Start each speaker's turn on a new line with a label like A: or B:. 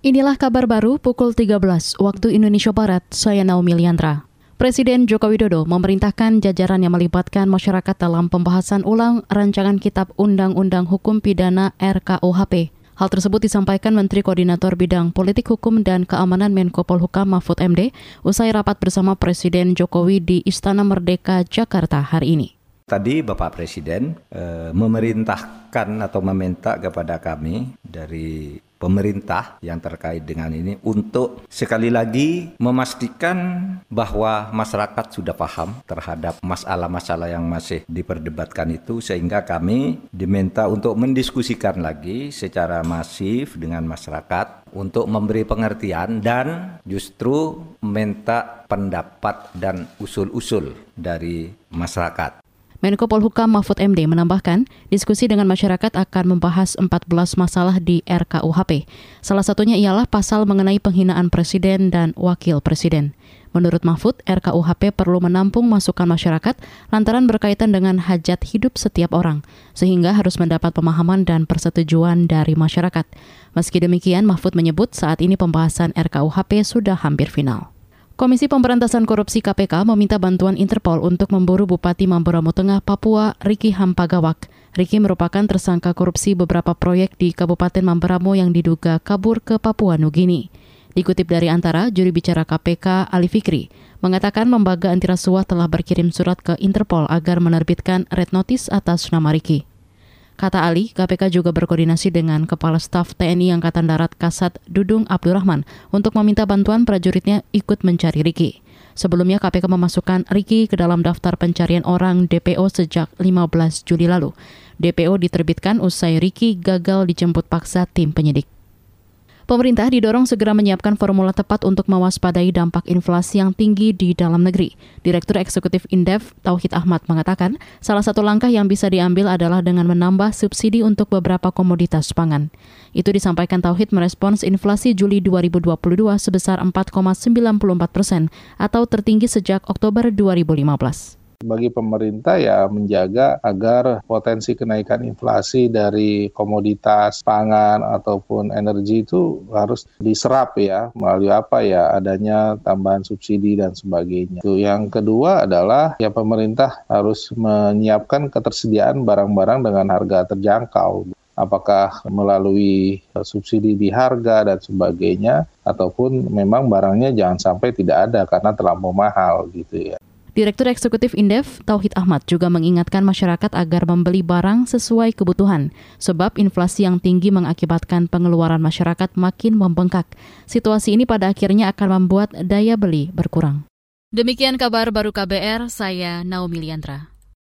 A: Inilah kabar baru pukul 13 waktu Indonesia Barat, saya Naomi Liandra. Presiden Joko Widodo memerintahkan jajaran yang melibatkan masyarakat dalam pembahasan ulang rancangan Kitab Undang-Undang Hukum Pidana RKUHP. Hal tersebut disampaikan Menteri Koordinator Bidang Politik Hukum dan Keamanan Menko Polhukam Mahfud MD usai rapat bersama Presiden Jokowi di Istana Merdeka, Jakarta hari ini.
B: Tadi Bapak Presiden e, memerintahkan atau meminta kepada kami dari pemerintah yang terkait dengan ini untuk sekali lagi memastikan bahwa masyarakat sudah paham terhadap masalah-masalah yang masih diperdebatkan itu sehingga kami diminta untuk mendiskusikan lagi secara masif dengan masyarakat untuk memberi pengertian dan justru minta pendapat dan usul-usul dari masyarakat.
A: Menko Polhukam Mahfud MD menambahkan, diskusi dengan masyarakat akan membahas 14 masalah di RKUHP. Salah satunya ialah pasal mengenai penghinaan presiden dan wakil presiden. Menurut Mahfud, RKUHP perlu menampung masukan masyarakat lantaran berkaitan dengan hajat hidup setiap orang, sehingga harus mendapat pemahaman dan persetujuan dari masyarakat. Meski demikian, Mahfud menyebut saat ini pembahasan RKUHP sudah hampir final. Komisi Pemberantasan Korupsi KPK meminta bantuan Interpol untuk memburu Bupati Mamberamo Tengah, Papua, Riki Hampagawak. Riki merupakan tersangka korupsi beberapa proyek di Kabupaten Mamberamo yang diduga kabur ke Papua Nugini. Dikutip dari Antara, juri bicara KPK Ali Fikri mengatakan lembaga anti rasuah telah berkirim surat ke Interpol agar menerbitkan red notice atas nama Riki. Kata Ali, KPK juga berkoordinasi dengan Kepala Staf TNI Angkatan Darat Kasat Dudung Abdurrahman untuk meminta bantuan prajuritnya ikut mencari Riki. Sebelumnya KPK memasukkan Riki ke dalam daftar pencarian orang DPO sejak 15 Juli lalu. DPO diterbitkan usai Riki gagal dijemput paksa tim penyidik. Pemerintah didorong segera menyiapkan formula tepat untuk mewaspadai dampak inflasi yang tinggi di dalam negeri. Direktur Eksekutif Indef, Tauhid Ahmad, mengatakan salah satu langkah yang bisa diambil adalah dengan menambah subsidi untuk beberapa komoditas pangan. Itu disampaikan Tauhid merespons inflasi Juli 2022 sebesar 4,94 persen atau tertinggi sejak Oktober 2015
C: bagi pemerintah ya menjaga agar potensi kenaikan inflasi dari komoditas pangan ataupun energi itu harus diserap ya melalui apa ya adanya tambahan subsidi dan sebagainya. Itu yang kedua adalah ya pemerintah harus menyiapkan ketersediaan barang-barang dengan harga terjangkau apakah melalui subsidi di harga dan sebagainya ataupun memang barangnya jangan sampai tidak ada karena terlampau mahal gitu ya.
A: Direktur Eksekutif Indef, Tauhid Ahmad, juga mengingatkan masyarakat agar membeli barang sesuai kebutuhan, sebab inflasi yang tinggi mengakibatkan pengeluaran masyarakat makin membengkak. Situasi ini pada akhirnya akan membuat daya beli berkurang. Demikian kabar baru KBR, saya Naomi Liandra.